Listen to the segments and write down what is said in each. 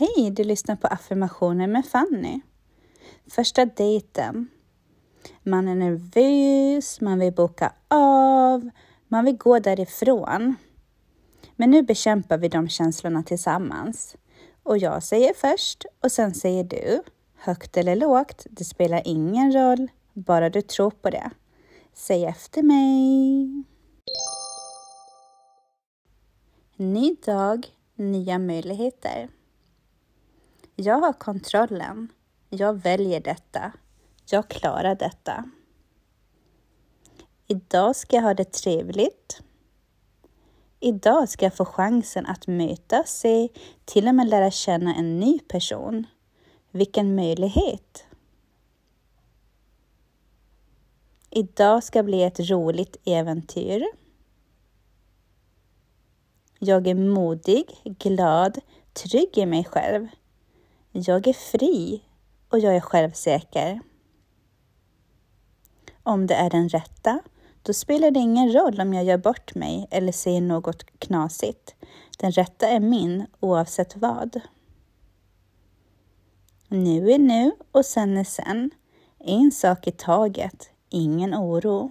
Hej, du lyssnar på affirmationer med Fanny. Första dejten. Man är nervös, man vill boka av, man vill gå därifrån. Men nu bekämpar vi de känslorna tillsammans. Och jag säger först och sen säger du. Högt eller lågt, det spelar ingen roll, bara du tror på det. Säg efter mig. Ny dag, nya möjligheter. Jag har kontrollen. Jag väljer detta. Jag klarar detta. Idag ska jag ha det trevligt. Idag ska jag få chansen att möta se, till och med lära känna en ny person. Vilken möjlighet! Idag ska bli ett roligt äventyr. Jag är modig, glad, trygg i mig själv. Jag är fri och jag är självsäker. Om det är den rätta, då spelar det ingen roll om jag gör bort mig eller säger något knasigt. Den rätta är min oavsett vad. Nu är nu och sen är sen. En sak i taget, ingen oro.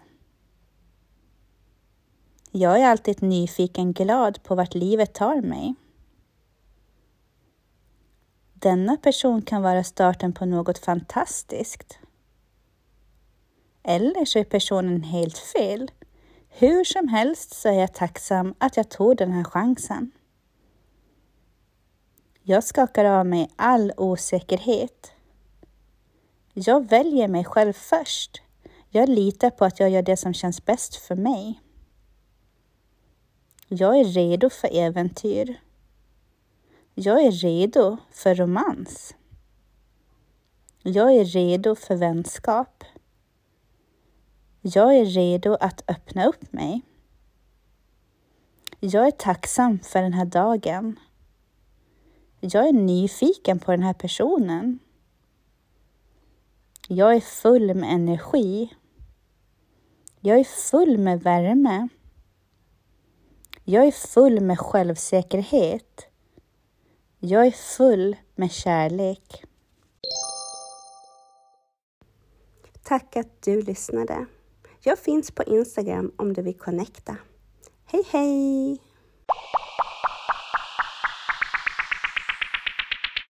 Jag är alltid nyfiken glad på vart livet tar mig. Denna person kan vara starten på något fantastiskt. Eller så är personen helt fel. Hur som helst så är jag tacksam att jag tog den här chansen. Jag skakar av mig all osäkerhet. Jag väljer mig själv först. Jag litar på att jag gör det som känns bäst för mig. Jag är redo för äventyr. Jag är redo för romans. Jag är redo för vänskap. Jag är redo att öppna upp mig. Jag är tacksam för den här dagen. Jag är nyfiken på den här personen. Jag är full med energi. Jag är full med värme. Jag är full med självsäkerhet. Jag är full med kärlek. Tack att du lyssnade. Jag finns på Instagram om du vill connecta. Hej hej!